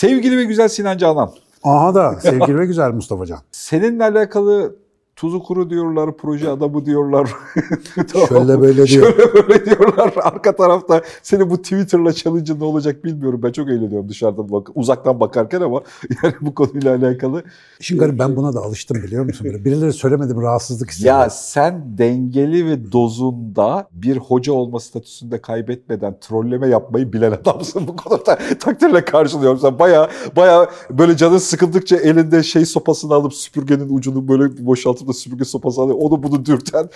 Sevgili ve güzel Sinan Canan. Aha da sevgili ve güzel Mustafa Can. Seninle alakalı tuzu kuru diyorlar, proje adamı diyorlar. Şöyle böyle diyor. Şöyle böyle diyorlar. Arka tarafta senin bu Twitter'la challenge'ın ne olacak bilmiyorum. Ben çok eğleniyorum dışarıdan bak uzaktan bakarken ama yani bu konuyla alakalı. Şimdi garip ben buna da alıştım biliyor musun? Böyle birileri söylemedim rahatsızlık hissediyorum. Ya sen dengeli ve dozunda bir hoca olma statüsünde kaybetmeden trolleme yapmayı bilen adamsın. Bu konuda takdirle karşılıyorum. Sen baya baya böyle canın sıkıldıkça elinde şey sopasını alıp süpürgenin ucunu böyle boşaltıp da süpürge sopası alıyor. Onu bunu dürten.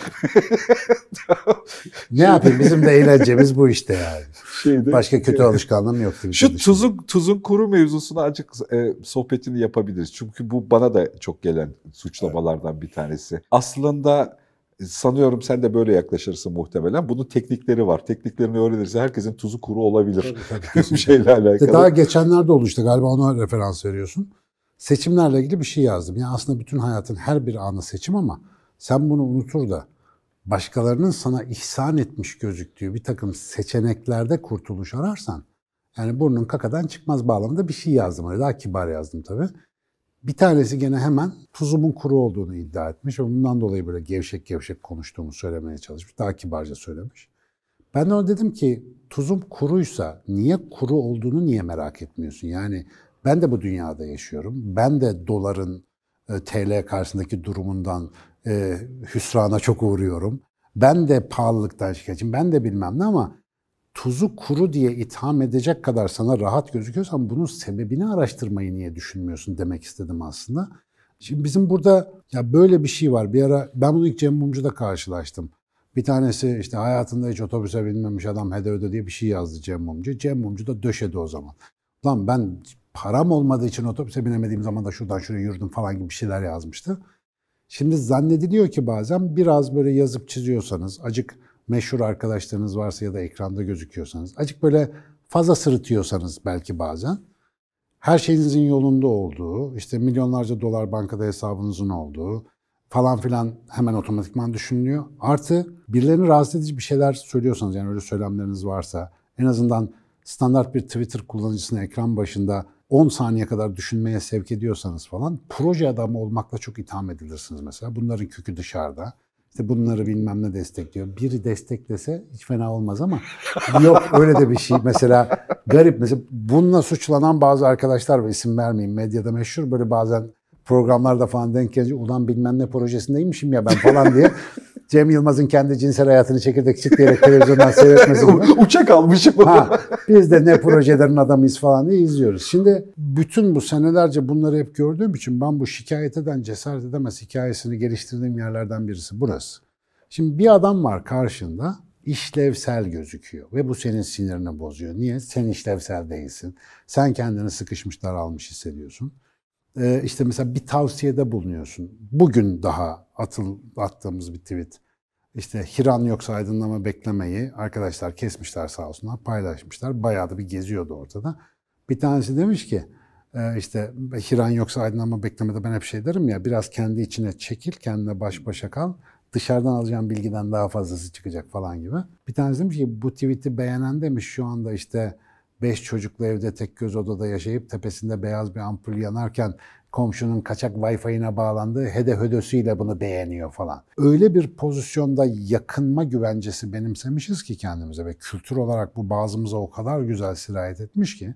ne yapayım bizim de eğlencemiz bu işte yani. Şeyde, Başka kötü alışkanlığım yok. Şu tuzun tuzun kuru mevzusunu açık e, sohbetini yapabiliriz. Çünkü bu bana da çok gelen suçlamalardan bir tanesi. Aslında sanıyorum sen de böyle yaklaşırsın muhtemelen. Bunun teknikleri var. Tekniklerini öğrenirse herkesin tuzu kuru olabilir. Tabii, tabii, şeyle alakalı. Daha geçenlerde oluştu galiba ona referans veriyorsun. Seçimlerle ilgili bir şey yazdım. Yani aslında bütün hayatın her bir anı seçim ama sen bunu unutur da başkalarının sana ihsan etmiş gözüktüğü bir takım seçeneklerde kurtuluş ararsan yani burnun kakadan çıkmaz bağlamında bir şey yazdım. Öyle daha kibar yazdım tabii. Bir tanesi gene hemen tuzumun kuru olduğunu iddia etmiş ve bundan dolayı böyle gevşek gevşek konuştuğumu söylemeye çalışmış. Daha kibarca söylemiş. Ben de ona dedim ki tuzum kuruysa niye kuru olduğunu niye merak etmiyorsun? Yani ben de bu dünyada yaşıyorum. Ben de doların e, TL karşısındaki durumundan e, hüsrana çok uğruyorum. Ben de pahalılıktan şikayetçiyim. Ben de bilmem ne ama tuzu kuru diye itham edecek kadar sana rahat gözüküyorsan bunun sebebini araştırmayı niye düşünmüyorsun demek istedim aslında. Şimdi bizim burada ya böyle bir şey var. Bir ara ben bunu ilk Cem Mumcu'da karşılaştım. Bir tanesi işte hayatında hiç otobüse binmemiş adam hede öde diye bir şey yazdı Cem Mumcu. Cem Mumcu da döşedi o zaman. Lan ben param olmadığı için otobüse binemediğim zaman da şuradan şuraya yürüdüm falan gibi şeyler yazmıştı. Şimdi zannediliyor ki bazen biraz böyle yazıp çiziyorsanız, acık meşhur arkadaşlarınız varsa ya da ekranda gözüküyorsanız, acık böyle fazla sırıtıyorsanız belki bazen, her şeyinizin yolunda olduğu, işte milyonlarca dolar bankada hesabınızın olduğu falan filan hemen otomatikman düşünülüyor. Artı birilerini rahatsız edici bir şeyler söylüyorsanız, yani öyle söylemleriniz varsa, en azından standart bir Twitter kullanıcısını ekran başında 10 saniye kadar düşünmeye sevk ediyorsanız falan proje adamı olmakla çok itham edilirsiniz mesela. Bunların kökü dışarıda. İşte bunları bilmem ne destekliyor. Biri desteklese hiç fena olmaz ama yok öyle de bir şey. Mesela garip mesela bununla suçlanan bazı arkadaşlar var isim vermeyeyim medyada meşhur böyle bazen programlarda falan denk gelince ulan bilmem ne projesindeymişim ya ben falan diye Cem Yılmaz'ın kendi cinsel hayatını çekirdek çitleyerek televizyondan seyretmesi gibi. Uçak almışım. Ha, biz de ne projelerin adamıyız falan diye izliyoruz. Şimdi bütün bu senelerce bunları hep gördüğüm için ben bu şikayet eden cesaret edemez hikayesini geliştirdiğim yerlerden birisi burası. Şimdi bir adam var karşında işlevsel gözüküyor ve bu senin sinirini bozuyor. Niye? Sen işlevsel değilsin. Sen kendini sıkışmış daralmış hissediyorsun. Ee, işte mesela bir tavsiyede bulunuyorsun. Bugün daha atıl, attığımız bir tweet. İşte Hiran yoksa aydınlama beklemeyi arkadaşlar kesmişler sağ olsunlar, paylaşmışlar. Bayağı da bir geziyordu ortada. Bir tanesi demiş ki, e, işte Hiran yoksa aydınlanma beklemede ben hep şey derim ya, biraz kendi içine çekil, kendine baş başa kal. Dışarıdan alacağın bilgiden daha fazlası çıkacak falan gibi. Bir tanesi demiş ki bu tweet'i beğenen demiş şu anda işte beş çocuklu evde tek göz odada yaşayıp tepesinde beyaz bir ampul yanarken komşunun kaçak Wi-Fi'ine bağlandığı hede hödösüyle bunu beğeniyor falan. Öyle bir pozisyonda yakınma güvencesi benimsemişiz ki kendimize ve kültür olarak bu bazımıza o kadar güzel sirayet etmiş ki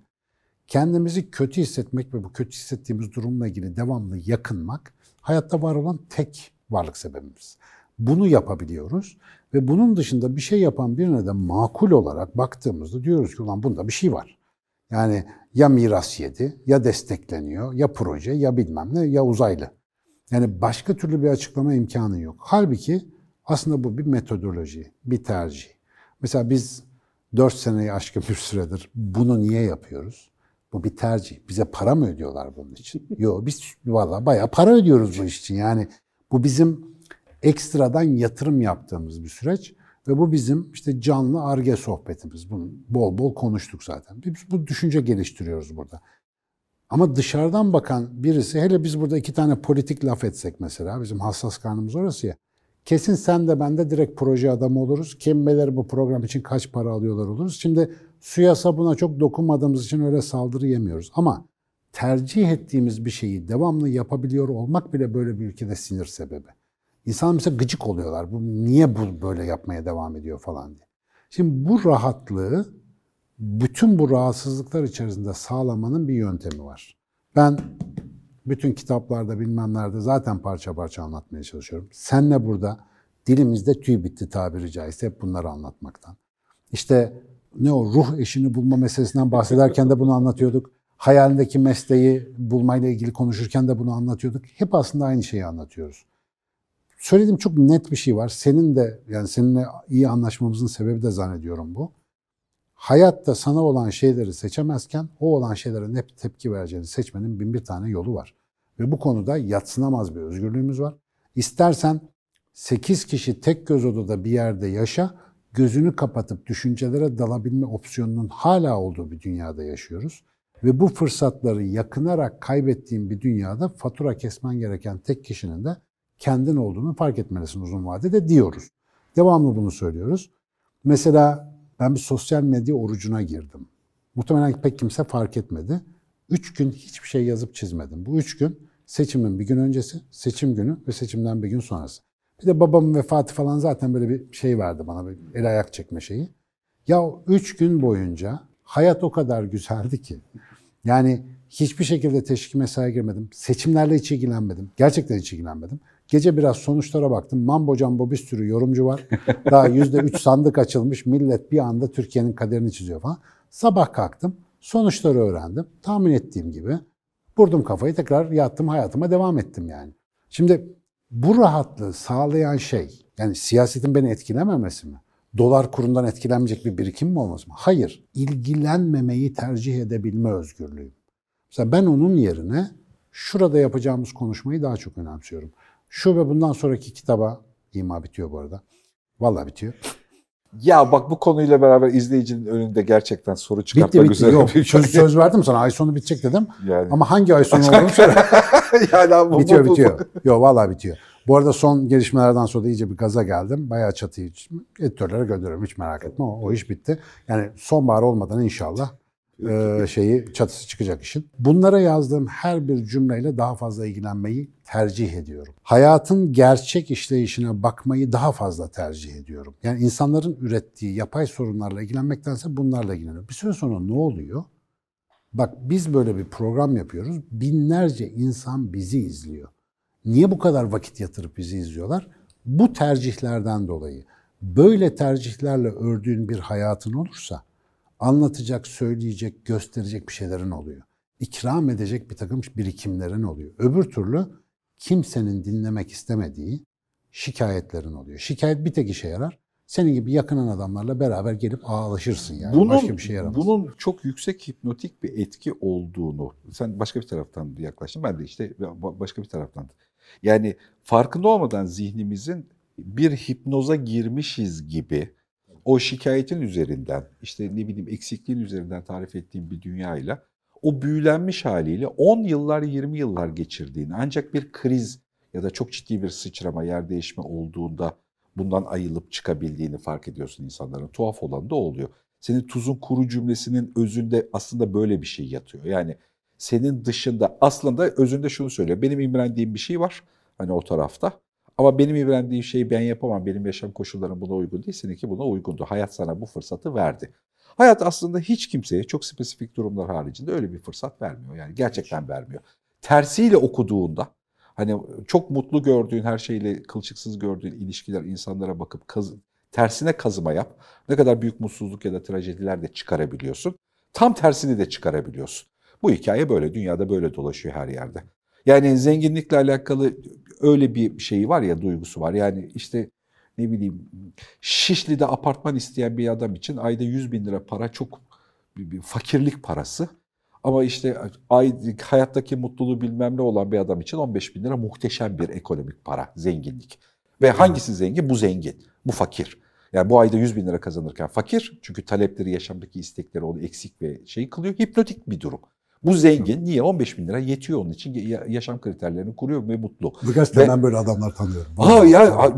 kendimizi kötü hissetmek ve bu kötü hissettiğimiz durumla ilgili devamlı yakınmak hayatta var olan tek varlık sebebimiz. Bunu yapabiliyoruz ve bunun dışında bir şey yapan birine de makul olarak baktığımızda diyoruz ki ulan bunda bir şey var. Yani ya miras yedi, ya destekleniyor, ya proje, ya bilmem ne, ya uzaylı. Yani başka türlü bir açıklama imkanı yok. Halbuki aslında bu bir metodoloji, bir tercih. Mesela biz 4 seneyi aşkın bir süredir bunu niye yapıyoruz? Bu bir tercih. Bize para mı ödüyorlar bunun için? Yok biz valla bayağı para ödüyoruz bu iş için. Yani bu bizim ekstradan yatırım yaptığımız bir süreç. Ve bu bizim işte canlı arge sohbetimiz. Bunu bol bol konuştuk zaten. Biz bu düşünce geliştiriyoruz burada. Ama dışarıdan bakan birisi, hele biz burada iki tane politik laf etsek mesela, bizim hassas karnımız orası ya. Kesin sen de ben de direkt proje adamı oluruz. Kim bilir bu program için kaç para alıyorlar oluruz. Şimdi suya sabuna çok dokunmadığımız için öyle saldırı yemiyoruz. Ama tercih ettiğimiz bir şeyi devamlı yapabiliyor olmak bile böyle bir ülkede sinir sebebi. İnsan mesela gıcık oluyorlar. Bu niye bu böyle yapmaya devam ediyor falan diye. Şimdi bu rahatlığı bütün bu rahatsızlıklar içerisinde sağlamanın bir yöntemi var. Ben bütün kitaplarda bilmem nerede zaten parça parça anlatmaya çalışıyorum. Senle burada dilimizde tüy bitti tabiri caizse hep bunları anlatmaktan. İşte ne o ruh eşini bulma meselesinden bahsederken de bunu anlatıyorduk. Hayalindeki mesleği bulmayla ilgili konuşurken de bunu anlatıyorduk. Hep aslında aynı şeyi anlatıyoruz. Söylediğim çok net bir şey var. Senin de yani seninle iyi anlaşmamızın sebebi de zannediyorum bu. Hayatta sana olan şeyleri seçemezken o olan şeylere ne tepki vereceğini seçmenin bin bir tane yolu var. Ve bu konuda yatsınamaz bir özgürlüğümüz var. İstersen 8 kişi tek göz odada bir yerde yaşa, gözünü kapatıp düşüncelere dalabilme opsiyonunun hala olduğu bir dünyada yaşıyoruz. Ve bu fırsatları yakınarak kaybettiğin bir dünyada fatura kesmen gereken tek kişinin de kendin olduğunu fark etmelisin uzun vadede diyoruz. Devamlı bunu söylüyoruz. Mesela ben bir sosyal medya orucuna girdim. Muhtemelen pek kimse fark etmedi. Üç gün hiçbir şey yazıp çizmedim. Bu üç gün seçimin bir gün öncesi, seçim günü ve seçimden bir gün sonrası. Bir de babamın vefatı falan zaten böyle bir şey verdi bana, bir el ayak çekme şeyi. Ya üç gün boyunca hayat o kadar güzeldi ki. Yani hiçbir şekilde teşvik mesaiye girmedim. Seçimlerle hiç ilgilenmedim. Gerçekten hiç ilgilenmedim. Gece biraz sonuçlara baktım. Mambo cambo bir sürü yorumcu var. Daha yüzde üç sandık açılmış. Millet bir anda Türkiye'nin kaderini çiziyor falan. Sabah kalktım. Sonuçları öğrendim. Tahmin ettiğim gibi. Vurdum kafayı tekrar yattım hayatıma devam ettim yani. Şimdi bu rahatlığı sağlayan şey yani siyasetin beni etkilememesi mi? Dolar kurundan etkilenmeyecek bir birikim mi olması mı? Hayır. İlgilenmemeyi tercih edebilme özgürlüğü. Mesela ben onun yerine şurada yapacağımız konuşmayı daha çok önemsiyorum. Şu ve bundan sonraki kitaba, ima bitiyor bu arada. Vallahi bitiyor. Ya bak bu konuyla beraber izleyicinin önünde gerçekten soru çıkartmak Bitti bitti. üzere. Yok, bir- söz, söz verdim sana. Ay sonu bitecek dedim. Yani. Ama hangi ay sonu olduğunu söyle. yani bu- bitiyor bu- bitiyor. Yok vallahi bitiyor. Bu arada son gelişmelerden sonra da iyice bir gaza geldim. Bayağı çatıyı editörlere gönderiyorum. Hiç merak etme. O, o iş bitti. Yani sonbahar olmadan inşallah e, şeyi çatısı çıkacak işin. Bunlara yazdığım her bir cümleyle daha fazla ilgilenmeyi tercih ediyorum. Hayatın gerçek işleyişine bakmayı daha fazla tercih ediyorum. Yani insanların ürettiği yapay sorunlarla ilgilenmektense bunlarla ilgileniyorum. Bir süre sonra ne oluyor? Bak biz böyle bir program yapıyoruz. Binlerce insan bizi izliyor. Niye bu kadar vakit yatırıp bizi izliyorlar? Bu tercihlerden dolayı. Böyle tercihlerle ördüğün bir hayatın olursa anlatacak, söyleyecek, gösterecek bir şeylerin oluyor. İkram edecek bir takım birikimlerin oluyor. Öbür türlü kimsenin dinlemek istemediği şikayetlerin oluyor. Şikayet bir tek işe yarar. Senin gibi yakınan adamlarla beraber gelip ağlaşırsın yani. bunun, Başka bir şey yaramaz. bunun çok yüksek hipnotik bir etki olduğunu, sen başka bir taraftan yaklaştın, ben de işte ba- başka bir taraftan. Yani farkında olmadan zihnimizin bir hipnoza girmişiz gibi o şikayetin üzerinden, işte ne bileyim eksikliğin üzerinden tarif ettiğim bir dünyayla o büyülenmiş haliyle 10 yıllar 20 yıllar geçirdiğini ancak bir kriz ya da çok ciddi bir sıçrama, yer değişme olduğunda bundan ayılıp çıkabildiğini fark ediyorsun insanların. Tuhaf olan da oluyor. Senin tuzun kuru cümlesinin özünde aslında böyle bir şey yatıyor. Yani senin dışında aslında özünde şunu söylüyor. Benim imrendiğim bir şey var hani o tarafta. Ama benim imrendiğim şeyi ben yapamam. Benim yaşam koşullarım buna uygun değil. Seninki buna uygundu. Hayat sana bu fırsatı verdi. Hayat aslında hiç kimseye çok spesifik durumlar haricinde öyle bir fırsat vermiyor. Yani gerçekten vermiyor. Tersiyle okuduğunda hani çok mutlu gördüğün her şeyle kılçıksız gördüğün ilişkiler insanlara bakıp kaz, tersine kazıma yap. Ne kadar büyük mutsuzluk ya da trajediler de çıkarabiliyorsun. Tam tersini de çıkarabiliyorsun. Bu hikaye böyle. Dünyada böyle dolaşıyor her yerde. Yani zenginlikle alakalı öyle bir şey var ya duygusu var. Yani işte ne bileyim Şişli'de apartman isteyen bir adam için ayda 100 bin lira para çok bir, bir fakirlik parası. Ama işte ay, hayattaki mutluluğu bilmem ne olan bir adam için 15 bin lira muhteşem bir ekonomik para, zenginlik. Ve hangisi zengin? Bu zengin, bu fakir. Yani bu ayda 100 bin lira kazanırken fakir çünkü talepleri, yaşamdaki istekleri onu eksik ve şey kılıyor. Hipnotik bir durum. Bu zengin. Niye? 15 bin lira yetiyor onun için. Ya- Yaşam kriterlerini kuruyor ve mutlu. Birkaç Ve- tane ben böyle adamlar tanıyorum. Ha ya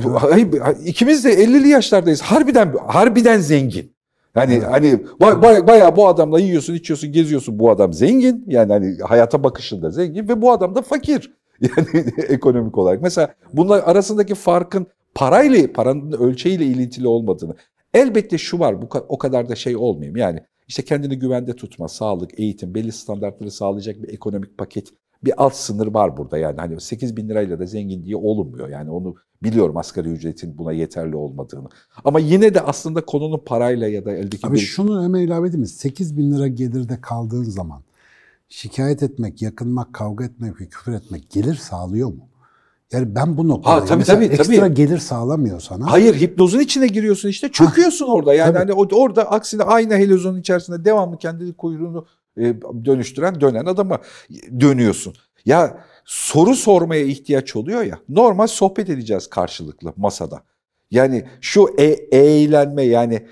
ikimiz de 50'li yaşlardayız. Harbiden harbiden zengin. Yani Evet. hani ba- ba- bayağı bu adamla yiyorsun, içiyorsun, geziyorsun. Bu adam zengin. Yani hani hayata bakışında zengin ve bu adam da fakir. Yani ekonomik olarak. Mesela bunlar arasındaki farkın parayla, paranın ölçeğiyle ilintili olmadığını. Elbette şu var, bu o kadar da şey olmayayım. Yani işte kendini güvende tutma, sağlık, eğitim, belli standartları sağlayacak bir ekonomik paket, bir alt sınır var burada. Yani hani 8 bin lirayla da zengin diye olunmuyor. Yani onu biliyorum asgari ücretin buna yeterli olmadığını. Ama yine de aslında konunun parayla ya da eldeki Abi bir... şunu hemen ilave edeyim mi? 8 bin lira gelirde kaldığın zaman şikayet etmek, yakınmak, kavga etmek ve küfür etmek gelir sağlıyor mu? Yani ben bu noktada Ha, tabii, tabii, ekstra tabii. gelir sağlamıyor sana. Hayır hipnozun içine giriyorsun işte çöküyorsun orada. Yani Tabii. hani orada aksine aynı helezonun içerisinde devamlı kendi kuyruğunu e, dönüştüren dönen adama dönüyorsun. Ya soru sormaya ihtiyaç oluyor ya. Normal sohbet edeceğiz karşılıklı masada. Yani şu e- eğlenme yani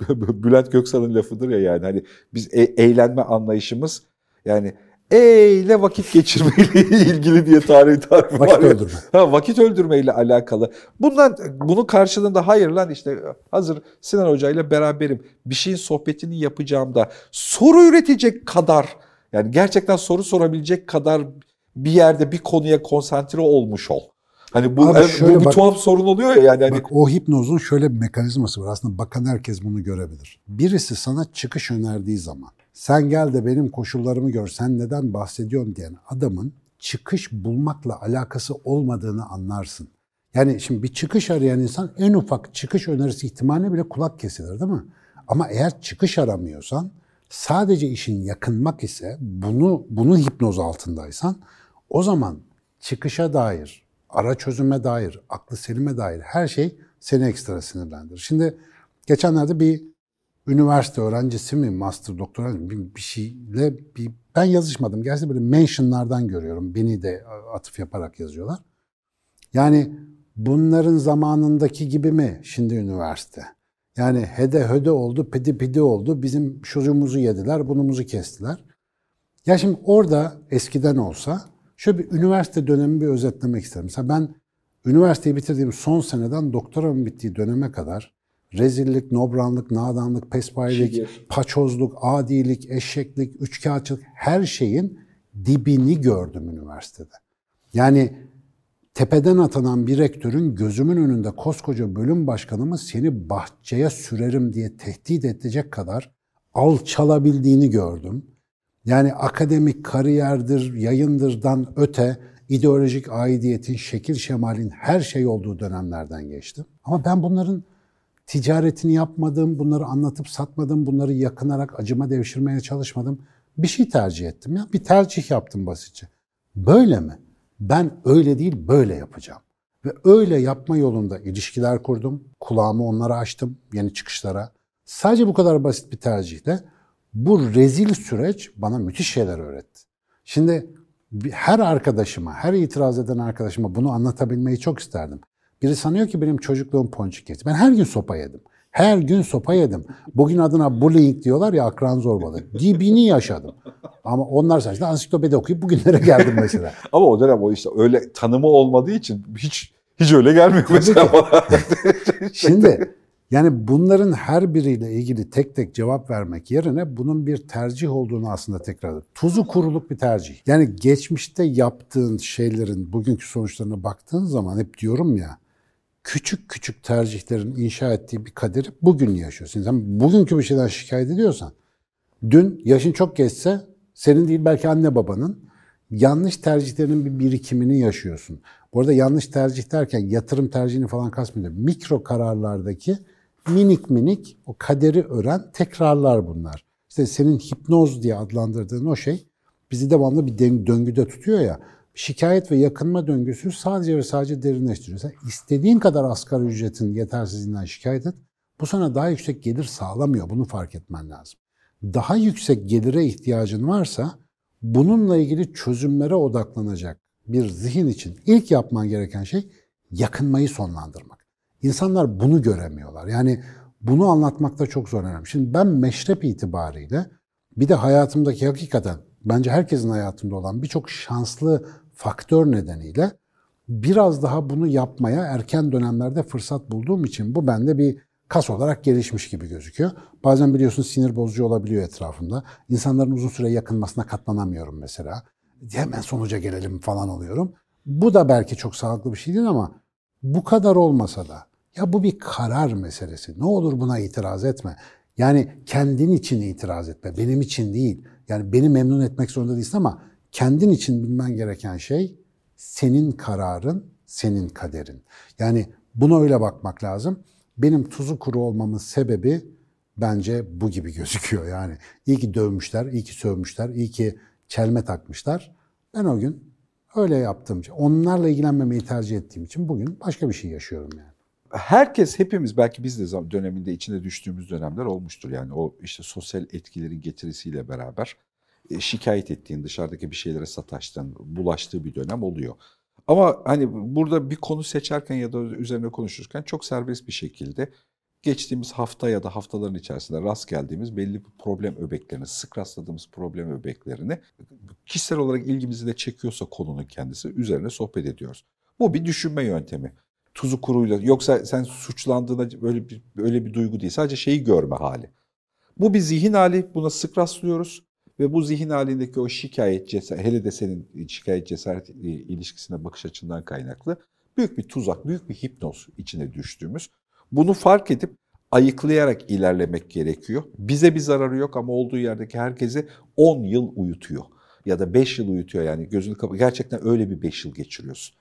Bülent Göksal'ın lafıdır ya yani hani biz e- eğlenme anlayışımız yani eyle vakit geçirmeyle ilgili diye tarih tarif Vakit var ya. öldürme. Ha, vakit öldürmeyle alakalı. Bundan bunun karşılığında hayır lan işte hazır Sinan Hoca ile beraberim. Bir şeyin sohbetini yapacağım da soru üretecek kadar yani gerçekten soru sorabilecek kadar bir yerde bir konuya konsantre olmuş ol. Hani bu Abi evet, şöyle bu bir bak- tuhaf sorun oluyor ya yani hani Bak o hipnozun şöyle bir mekanizması var. Aslında bakan herkes bunu görebilir. Birisi sana çıkış önerdiği zaman sen gel de benim koşullarımı gör sen neden bahsediyorsun diyen adamın çıkış bulmakla alakası olmadığını anlarsın. Yani şimdi bir çıkış arayan insan en ufak çıkış önerisi ihtimaline bile kulak kesilir değil mi? Ama eğer çıkış aramıyorsan sadece işin yakınmak ise bunu bunun hipnoz altındaysan o zaman çıkışa dair, ara çözüme dair, aklı selime dair her şey seni ekstra sinirlendirir. Şimdi geçenlerde bir üniversite öğrencisi mi, master doktora mı bir, bir şeyle bir, ben yazışmadım. Gerçi böyle mentionlardan görüyorum. Beni de atıf yaparak yazıyorlar. Yani bunların zamanındaki gibi mi şimdi üniversite? Yani hede höde oldu, pidi pidi oldu. Bizim şuzumuzu yediler, bunumuzu kestiler. Ya şimdi orada eskiden olsa şöyle bir üniversite dönemi bir özetlemek isterim. Mesela ben üniversiteyi bitirdiğim son seneden doktoramın bittiği döneme kadar rezillik, nobranlık, nadanlık, pespayelik, paçozluk, adilik, eşeklik, üçkağıtçılık her şeyin dibini gördüm üniversitede. Yani tepeden atanan bir rektörün gözümün önünde koskoca bölüm başkanımız seni bahçeye sürerim diye tehdit edecek kadar alçalabildiğini gördüm. Yani akademik kariyerdir, yayındırdan öte ideolojik aidiyetin, şekil şemalin her şey olduğu dönemlerden geçtim. Ama ben bunların ticaretini yapmadım, bunları anlatıp satmadım, bunları yakınarak acıma devşirmeye çalışmadım. Bir şey tercih ettim ya, bir tercih yaptım basitçe. Böyle mi? Ben öyle değil, böyle yapacağım. Ve öyle yapma yolunda ilişkiler kurdum, kulağımı onlara açtım, yeni çıkışlara. Sadece bu kadar basit bir tercihle bu rezil süreç bana müthiş şeyler öğretti. Şimdi her arkadaşıma, her itiraz eden arkadaşıma bunu anlatabilmeyi çok isterdim. Biri sanıyor ki benim çocukluğum ponçik geçti. Ben her gün sopa yedim. Her gün sopa yedim. Bugün adına bullying diyorlar ya akran zorbalığı. Dibini yaşadım. Ama onlar sayesinde ansiklopedi okuyup bugünlere geldim mesela. ama o dönem o işte öyle tanımı olmadığı için hiç hiç öyle gelmiyor mesela bana. Şimdi yani bunların her biriyle ilgili tek tek cevap vermek yerine bunun bir tercih olduğunu aslında tekrar tuzu kuruluk bir tercih. Yani geçmişte yaptığın şeylerin bugünkü sonuçlarına baktığın zaman hep diyorum ya küçük küçük tercihlerin inşa ettiği bir kaderi bugün yaşıyorsun. Sen bugünkü bir şeyden şikayet ediyorsan dün yaşın çok geçse senin değil belki anne babanın yanlış tercihlerinin bir birikimini yaşıyorsun. Bu arada yanlış tercih derken yatırım tercihini falan kasmıyorum. Mikro kararlardaki minik minik o kaderi ören tekrarlar bunlar. İşte senin hipnoz diye adlandırdığın o şey bizi devamlı bir döngüde tutuyor ya. Şikayet ve yakınma döngüsü sadece ve sadece derinleştiriyor. Sen istediğin kadar asgari ücretin yetersizliğinden şikayet et. Bu sana daha yüksek gelir sağlamıyor. Bunu fark etmen lazım. Daha yüksek gelire ihtiyacın varsa bununla ilgili çözümlere odaklanacak bir zihin için ilk yapman gereken şey yakınmayı sonlandırmak. İnsanlar bunu göremiyorlar. Yani bunu anlatmakta çok zor önemli. Şimdi ben meşrep itibariyle bir de hayatımdaki hakikaten bence herkesin hayatında olan birçok şanslı faktör nedeniyle biraz daha bunu yapmaya erken dönemlerde fırsat bulduğum için bu bende bir kas olarak gelişmiş gibi gözüküyor. Bazen biliyorsun sinir bozucu olabiliyor etrafımda. İnsanların uzun süre yakınmasına katlanamıyorum mesela. Hemen sonuca gelelim falan oluyorum. Bu da belki çok sağlıklı bir şey değil ama bu kadar olmasa da ya bu bir karar meselesi. Ne olur buna itiraz etme. Yani kendin için itiraz etme. Benim için değil. Yani beni memnun etmek zorunda değilsin ama kendin için bilmen gereken şey senin kararın, senin kaderin. Yani buna öyle bakmak lazım. Benim tuzu kuru olmamın sebebi bence bu gibi gözüküyor. Yani iyi ki dövmüşler, iyi ki sövmüşler, iyi ki çelme takmışlar. Ben o gün öyle yaptığım için, onlarla ilgilenmemeyi tercih ettiğim için bugün başka bir şey yaşıyorum yani. Herkes, hepimiz belki biz de döneminde içine düştüğümüz dönemler olmuştur. Yani o işte sosyal etkilerin getirisiyle beraber şikayet ettiğin, dışarıdaki bir şeylere sataştığın, bulaştığı bir dönem oluyor. Ama hani burada bir konu seçerken ya da üzerine konuşurken çok serbest bir şekilde geçtiğimiz hafta ya da haftaların içerisinde rast geldiğimiz belli bir problem öbeklerini, sık rastladığımız problem öbeklerini kişisel olarak ilgimizi de çekiyorsa konunun kendisi üzerine sohbet ediyoruz. Bu bir düşünme yöntemi. Tuzu kuruyla yoksa sen suçlandığında böyle bir böyle bir duygu değil. Sadece şeyi görme hali. Bu bir zihin hali. Buna sık rastlıyoruz. Ve bu zihin halindeki o şikayet, cesaret, hele de senin şikayet cesaret ilişkisine bakış açından kaynaklı büyük bir tuzak, büyük bir hipnoz içine düştüğümüz. Bunu fark edip ayıklayarak ilerlemek gerekiyor. Bize bir zararı yok ama olduğu yerdeki herkesi 10 yıl uyutuyor. Ya da 5 yıl uyutuyor yani gözünü kapat. Gerçekten öyle bir 5 yıl geçiriyorsun.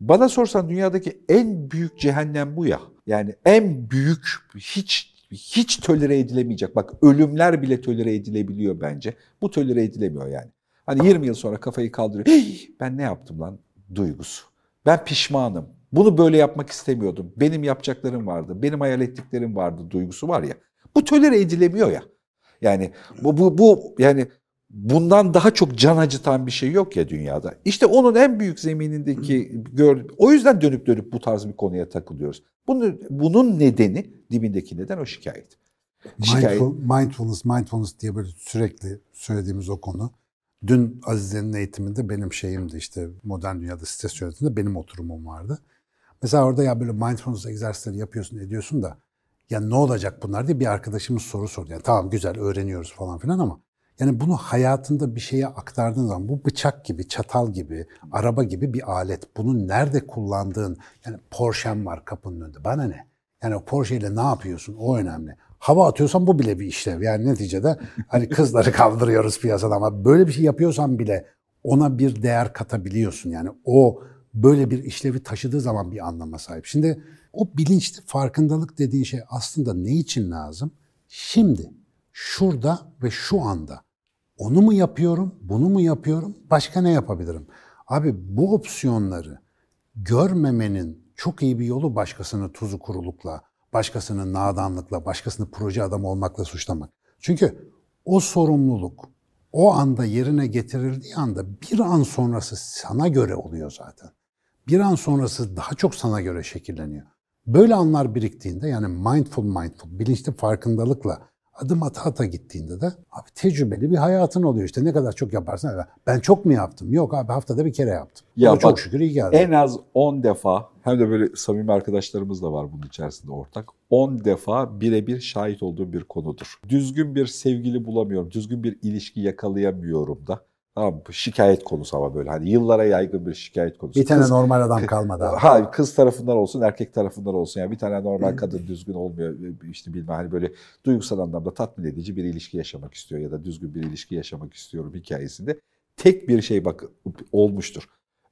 Bana sorsan dünyadaki en büyük cehennem bu ya. Yani en büyük hiç hiç tölere edilemeyecek. Bak ölümler bile tölere edilebiliyor bence. Bu tölere edilemiyor yani. Hani 20 yıl sonra kafayı kaldırıyor. Hey, ben ne yaptım lan duygusu. Ben pişmanım. Bunu böyle yapmak istemiyordum. Benim yapacaklarım vardı. Benim hayal ettiklerim vardı duygusu var ya. Bu tölere edilemiyor ya. Yani bu, bu, bu yani bundan daha çok can acıtan bir şey yok ya dünyada. İşte onun en büyük zeminindeki gör o yüzden dönüp dönüp bu tarz bir konuya takılıyoruz. Bunu, bunun nedeni dibindeki neden o şikayet. şikayet. Mindful, mindfulness, mindfulness diye böyle sürekli söylediğimiz o konu. Dün Azize'nin eğitiminde benim şeyimdi işte modern dünyada stres yönetiminde benim oturumum vardı. Mesela orada ya böyle mindfulness egzersizleri yapıyorsun ediyorsun da ya ne olacak bunlar diye bir arkadaşımız soru sordu. Yani tamam güzel öğreniyoruz falan filan ama yani bunu hayatında bir şeye aktardığın zaman bu bıçak gibi, çatal gibi, araba gibi bir alet. Bunu nerede kullandığın, yani Porsche'm var kapının önünde. Bana ne? Yani o Porsche ile ne yapıyorsun? O önemli. Hava atıyorsan bu bile bir işlev. Yani neticede hani kızları kaldırıyoruz piyasada ama böyle bir şey yapıyorsan bile ona bir değer katabiliyorsun. Yani o böyle bir işlevi taşıdığı zaman bir anlama sahip. Şimdi o bilinçli farkındalık dediğin şey aslında ne için lazım? Şimdi, şurada ve şu anda. Onu mu yapıyorum, bunu mu yapıyorum, başka ne yapabilirim? Abi bu opsiyonları görmemenin çok iyi bir yolu başkasını tuzu kurulukla, başkasını nadanlıkla, başkasını proje adamı olmakla suçlamak. Çünkü o sorumluluk o anda yerine getirildiği anda bir an sonrası sana göre oluyor zaten. Bir an sonrası daha çok sana göre şekilleniyor. Böyle anlar biriktiğinde yani mindful mindful, bilinçli farkındalıkla adım ata ata gittiğinde de abi tecrübeli bir hayatın oluyor işte ne kadar çok yaparsan ben çok mu yaptım? Yok abi haftada bir kere yaptım. Ya bak, çok şükür iyi geldi. En az 10 defa hem de böyle samimi arkadaşlarımız da var bunun içerisinde ortak. 10 defa birebir şahit olduğum bir konudur. Düzgün bir sevgili bulamıyorum, düzgün bir ilişki yakalayamıyorum da. Tamam şikayet konusu ama böyle hani yıllara yaygın bir şikayet konusu. Bir tane kız, normal adam kalmadı abi. Ha kız tarafından olsun erkek tarafından olsun yani bir tane normal kadın düzgün olmuyor işte bilmem hani böyle duygusal anlamda tatmin edici bir ilişki yaşamak istiyor ya da düzgün bir ilişki yaşamak istiyorum hikayesinde tek bir şey bak olmuştur.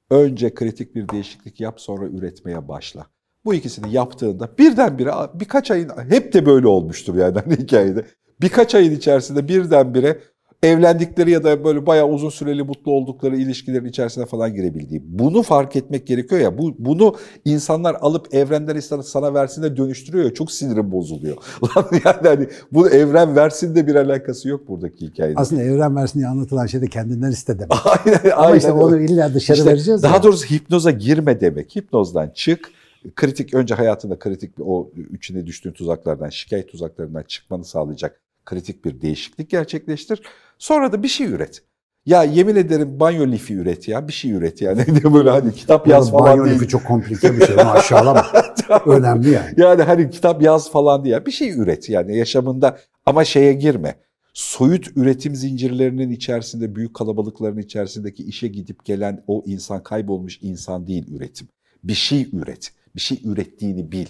Önce kritik bir değişiklik yap sonra üretmeye başla. Bu ikisini yaptığında birdenbire birkaç ayın hep de böyle olmuştur yani hani hikayede. Birkaç ayın içerisinde birdenbire evlendikleri ya da böyle bayağı uzun süreli mutlu oldukları ilişkilerin içerisine falan girebildiği. Bunu fark etmek gerekiyor ya. Bu, bunu insanlar alıp evrenden sana versin de dönüştürüyor ya. Çok sinirim bozuluyor. yani hani bu evren versin de bir alakası yok buradaki hikayede. Aslında evren versin diye anlatılan şey de kendinden iste demek. aynen, Ama aynen işte onu illa dışarı işte vereceğiz. Daha ya. doğrusu hipnoza girme demek. Hipnozdan çık kritik önce hayatında kritik o içine düştüğün tuzaklardan, şikayet tuzaklarından çıkmanı sağlayacak kritik bir değişiklik gerçekleştir. Sonra da bir şey üret. Ya yemin ederim banyo lifi üret ya. Bir şey üret yani. böyle hani kitap yaz Oğlum, falan banyo değil. lifi çok komplike bir şey. Onu aşağılama. Önemli yani. Yani hani kitap yaz falan ya. Bir şey üret yani yaşamında ama şeye girme. Soyut üretim zincirlerinin içerisinde, büyük kalabalıkların içerisindeki işe gidip gelen o insan, kaybolmuş insan değil üretim. Bir şey üret. Bir şey ürettiğini bil.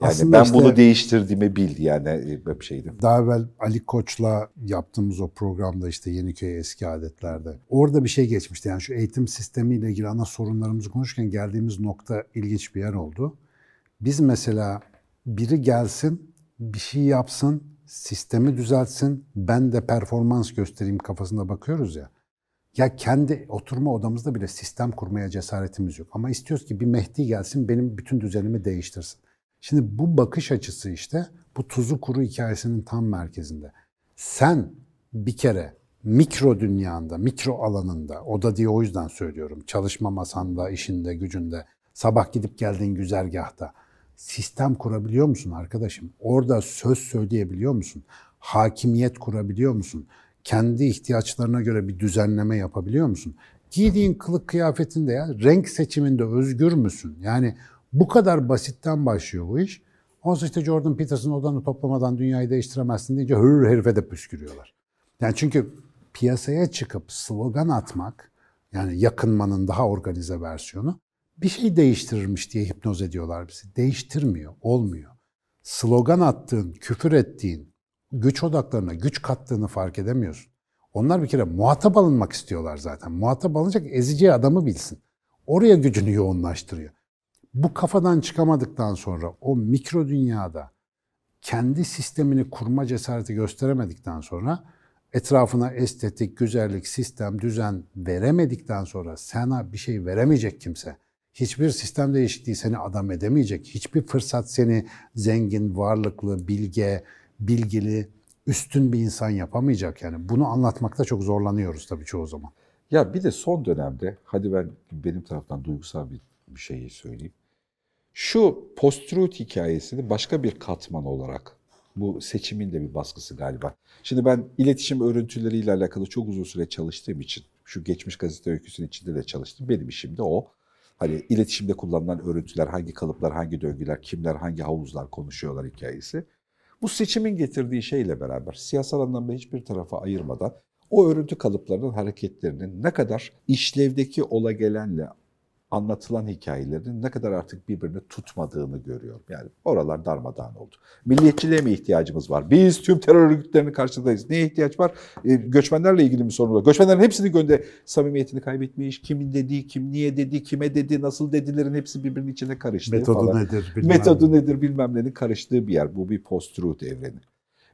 Yani Aslında ben işte- bunu değiştirdiğimi bil yani e, bir şeydi. Daha evvel Ali Koç'la yaptığımız o programda işte Yeniköy Eski Adetlerde. Orada bir şey geçmişti. Yani şu eğitim sistemiyle ilgili ana sorunlarımızı konuşurken geldiğimiz nokta ilginç bir yer oldu. Biz mesela biri gelsin, bir şey yapsın, sistemi düzeltsin, ben de performans göstereyim kafasında bakıyoruz ya. Ya kendi oturma odamızda bile sistem kurmaya cesaretimiz yok. Ama istiyoruz ki bir Mehdi gelsin benim bütün düzenimi değiştirsin. Şimdi bu bakış açısı işte bu tuzu kuru hikayesinin tam merkezinde. Sen bir kere mikro dünyanda, mikro alanında, oda diye o yüzden söylüyorum. Çalışma masanda, işinde, gücünde, sabah gidip geldiğin güzergahta sistem kurabiliyor musun arkadaşım? Orada söz söyleyebiliyor musun? Hakimiyet kurabiliyor musun? Kendi ihtiyaçlarına göre bir düzenleme yapabiliyor musun? Giydiğin kılık kıyafetinde ya renk seçiminde özgür müsün? Yani bu kadar basitten başlıyor bu iş. Ondan işte Jordan Peterson odanı toplamadan dünyayı değiştiremezsin deyince hır herife de püskürüyorlar. Yani çünkü piyasaya çıkıp slogan atmak, yani yakınmanın daha organize versiyonu bir şey değiştirirmiş diye hipnoz ediyorlar bizi. Değiştirmiyor, olmuyor. Slogan attığın, küfür ettiğin, güç odaklarına güç kattığını fark edemiyorsun. Onlar bir kere muhatap alınmak istiyorlar zaten. Muhatap alınacak ezeceği adamı bilsin. Oraya gücünü yoğunlaştırıyor. Bu kafadan çıkamadıktan sonra o mikro dünyada kendi sistemini kurma cesareti gösteremedikten sonra etrafına estetik, güzellik, sistem, düzen veremedikten sonra sana bir şey veremeyecek kimse. Hiçbir sistem değişikliği seni adam edemeyecek. Hiçbir fırsat seni zengin, varlıklı, bilge, bilgili, üstün bir insan yapamayacak. Yani bunu anlatmakta çok zorlanıyoruz tabii çoğu zaman. Ya bir de son dönemde, hadi ben benim taraftan duygusal bir, bir şeyi söyleyeyim. Şu post-truth hikayesini başka bir katman olarak, bu seçimin de bir baskısı galiba. Şimdi ben iletişim örüntüleriyle alakalı çok uzun süre çalıştığım için, şu geçmiş gazete öyküsünün içinde de çalıştım. Benim işim de o. Hani iletişimde kullanılan örüntüler, hangi kalıplar, hangi döngüler, kimler, hangi havuzlar konuşuyorlar hikayesi. Bu seçimin getirdiği şeyle beraber siyasal anlamda hiçbir tarafa ayırmadan o örüntü kalıplarının hareketlerinin ne kadar işlevdeki ola gelenle anlatılan hikayelerin ne kadar artık birbirini tutmadığını görüyorum. Yani oralar darmadağın oldu. Milliyetçiliğe mi ihtiyacımız var? Biz tüm terör örgütlerinin karşısındayız. Neye ihtiyaç var? E, göçmenlerle ilgili bir sorun var. Göçmenlerin hepsini gönde samimiyetini kaybetmiş. Kimin dediği, kim niye dedi, kime dedi, nasıl dedilerin hepsi birbirinin içine karıştı Metodu falan. nedir? bilmem Metodu ne. nedir bilmem nenin karıştığı bir yer. Bu bir post-truth evreni.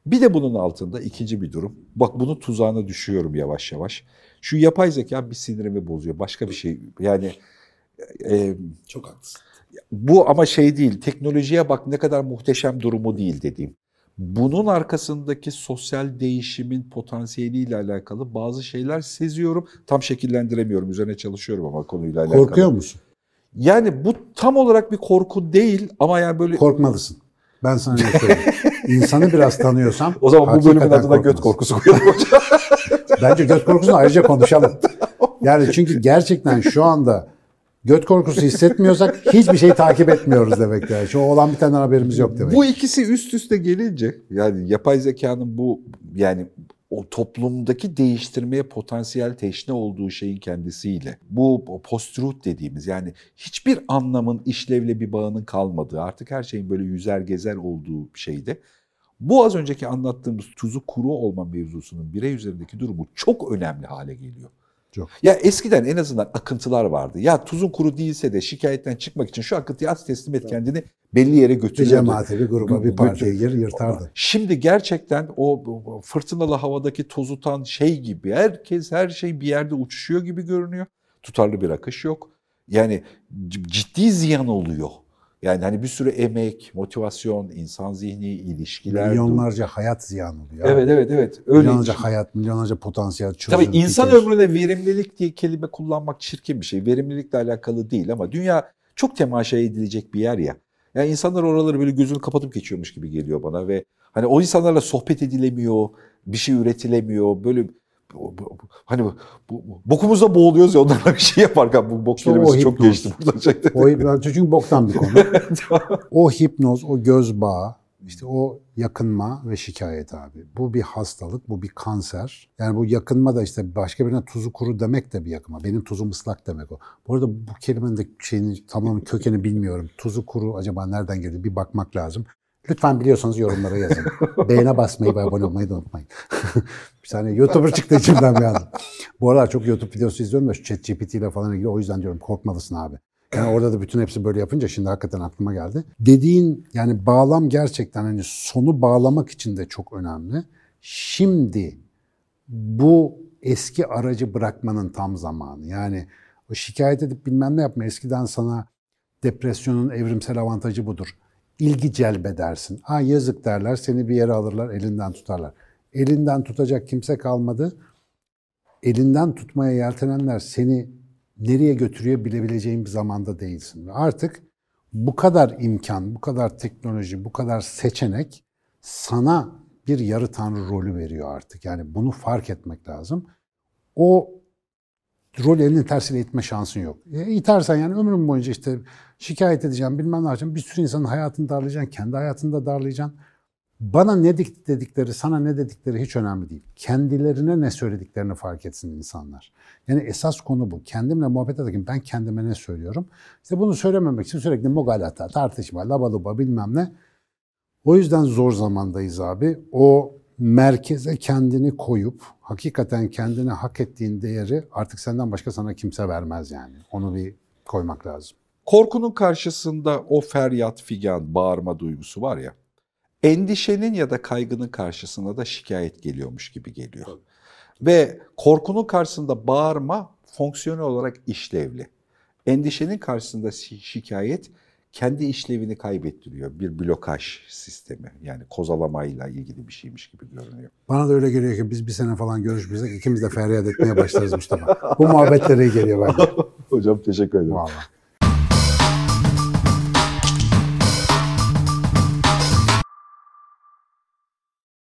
Bir de bunun altında ikinci bir durum. Bak bunun tuzağına düşüyorum yavaş yavaş. Şu yapay zeka bir sinirimi bozuyor. Başka bir şey yani e, Çok haklısın. bu ama şey değil. Teknolojiye bak ne kadar muhteşem durumu değil dediğim. Bunun arkasındaki sosyal değişimin potansiyeliyle alakalı bazı şeyler seziyorum. Tam şekillendiremiyorum. Üzerine çalışıyorum ama konuyla alakalı. Korkuyor musun? Yani bu tam olarak bir korku değil ama yani böyle Korkmalısın. Ben sana ne söyleyeyim. İnsanı biraz tanıyorsam o zaman bu bölümün adına göt korkmalısın. korkusu koyalım hocam. Bence göt korkusunu ayrıca konuşalım. Yani çünkü gerçekten şu anda göt korkusu hissetmiyorsak hiçbir şeyi takip etmiyoruz demek yani. Şu olan bir tane haberimiz yok demek. Bu ikisi üst üste gelince yani yapay zekanın bu yani o toplumdaki değiştirmeye potansiyel teşne olduğu şeyin kendisiyle bu post-truth dediğimiz yani hiçbir anlamın işlevle bir bağının kalmadığı artık her şeyin böyle yüzer gezer olduğu şeyde bu az önceki anlattığımız tuzu kuru olma mevzusunun birey üzerindeki durumu çok önemli hale geliyor. Çok. Ya eskiden en azından akıntılar vardı. Ya tuzun kuru değilse de şikayetten çıkmak için şu akıntıyı az teslim et kendini belli yere bir götürüyordu. cemaate, bir gruba, bir partiye gir yırtardı. Şimdi gerçekten o fırtınalı havadaki tozutan şey gibi herkes her şey bir yerde uçuşuyor gibi görünüyor. Tutarlı bir akış yok. Yani ciddi ziyan oluyor. Yani hani bir sürü emek, motivasyon, insan zihni, ilişkiler. Milyonlarca hayat ziyan oluyor. Evet evet evet. Öyle. Milyonlarca hayat, milyonlarca potansiyel çözüm. Tabii insan fikir. ömrüne verimlilik diye kelime kullanmak çirkin bir şey. Verimlilikle alakalı değil ama dünya çok temaşa edilecek bir yer ya. Yani insanlar oraları böyle gözünü kapatıp geçiyormuş gibi geliyor bana ve hani o insanlarla sohbet edilemiyor, bir şey üretilemiyor. Böyle hani bu, bokumuzda boğuluyoruz ya onlarla bir şey yaparken bu bok o kelimesi çok hipnoz. geçti burada. O hipnoz çünkü boktan bir konu. o hipnoz, o göz bağı, işte o yakınma ve şikayet abi. Bu bir hastalık, bu bir kanser. Yani bu yakınma da işte başka birine tuzu kuru demek de bir yakınma. Benim tuzum ıslak demek o. Bu arada bu kelimenin de şeyini tamam kökeni bilmiyorum. Tuzu kuru acaba nereden geliyor bir bakmak lazım. Lütfen biliyorsanız yorumlara yazın. Beğene basmayı ve abone olmayı da unutmayın. bir tane YouTuber çıktı içimden bir anda. Bu aralar çok YouTube videosu izliyorum da şu ChatGPT ile falan ilgili. O yüzden diyorum korkmalısın abi. Yani orada da bütün hepsi böyle yapınca şimdi hakikaten aklıma geldi. Dediğin yani bağlam gerçekten hani sonu bağlamak için de çok önemli. Şimdi bu eski aracı bırakmanın tam zamanı. Yani o şikayet edip bilmem ne yapma. Eskiden sana depresyonun evrimsel avantajı budur. İlgi celbedersin. Ha yazık derler, seni bir yere alırlar, elinden tutarlar. Elinden tutacak kimse kalmadı. Elinden tutmaya yeltenenler seni nereye götürüyor bilebileceğin bir zamanda değilsin. Artık bu kadar imkan, bu kadar teknoloji, bu kadar seçenek sana bir yarı tanrı rolü veriyor artık. Yani bunu fark etmek lazım. O rol elinin tersiyle itme şansın yok. E, itersen yani ömrün boyunca işte şikayet edeceğim, bilmem ne yapacağım. Bir sürü insanın hayatını darlayacaksın, kendi hayatını da darlayacaksın. Bana ne dik- dedikleri, sana ne dedikleri hiç önemli değil. Kendilerine ne söylediklerini fark etsin insanlar. Yani esas konu bu. Kendimle muhabbet ederken ben kendime ne söylüyorum? İşte bunu söylememek için sürekli mogalata, tartışma, labaluba bilmem ne. O yüzden zor zamandayız abi. O merkeze kendini koyup hakikaten kendine hak ettiğin değeri artık senden başka sana kimse vermez yani. Onu bir koymak lazım. Korkunun karşısında o feryat, figan, bağırma duygusu var ya. Endişenin ya da kaygının karşısında da şikayet geliyormuş gibi geliyor. Ve korkunun karşısında bağırma fonksiyonel olarak işlevli. Endişenin karşısında şi- şikayet kendi işlevini kaybettiriyor. Bir blokaj sistemi yani kozalamayla ilgili bir şeymiş gibi görünüyor. Bana da öyle geliyor ki biz bir sene falan görüşmesek ikimiz de feryat etmeye başlarız Mustafa. Bu muhabbetlere geliyor bence. Hocam teşekkür ederim. Vallahi.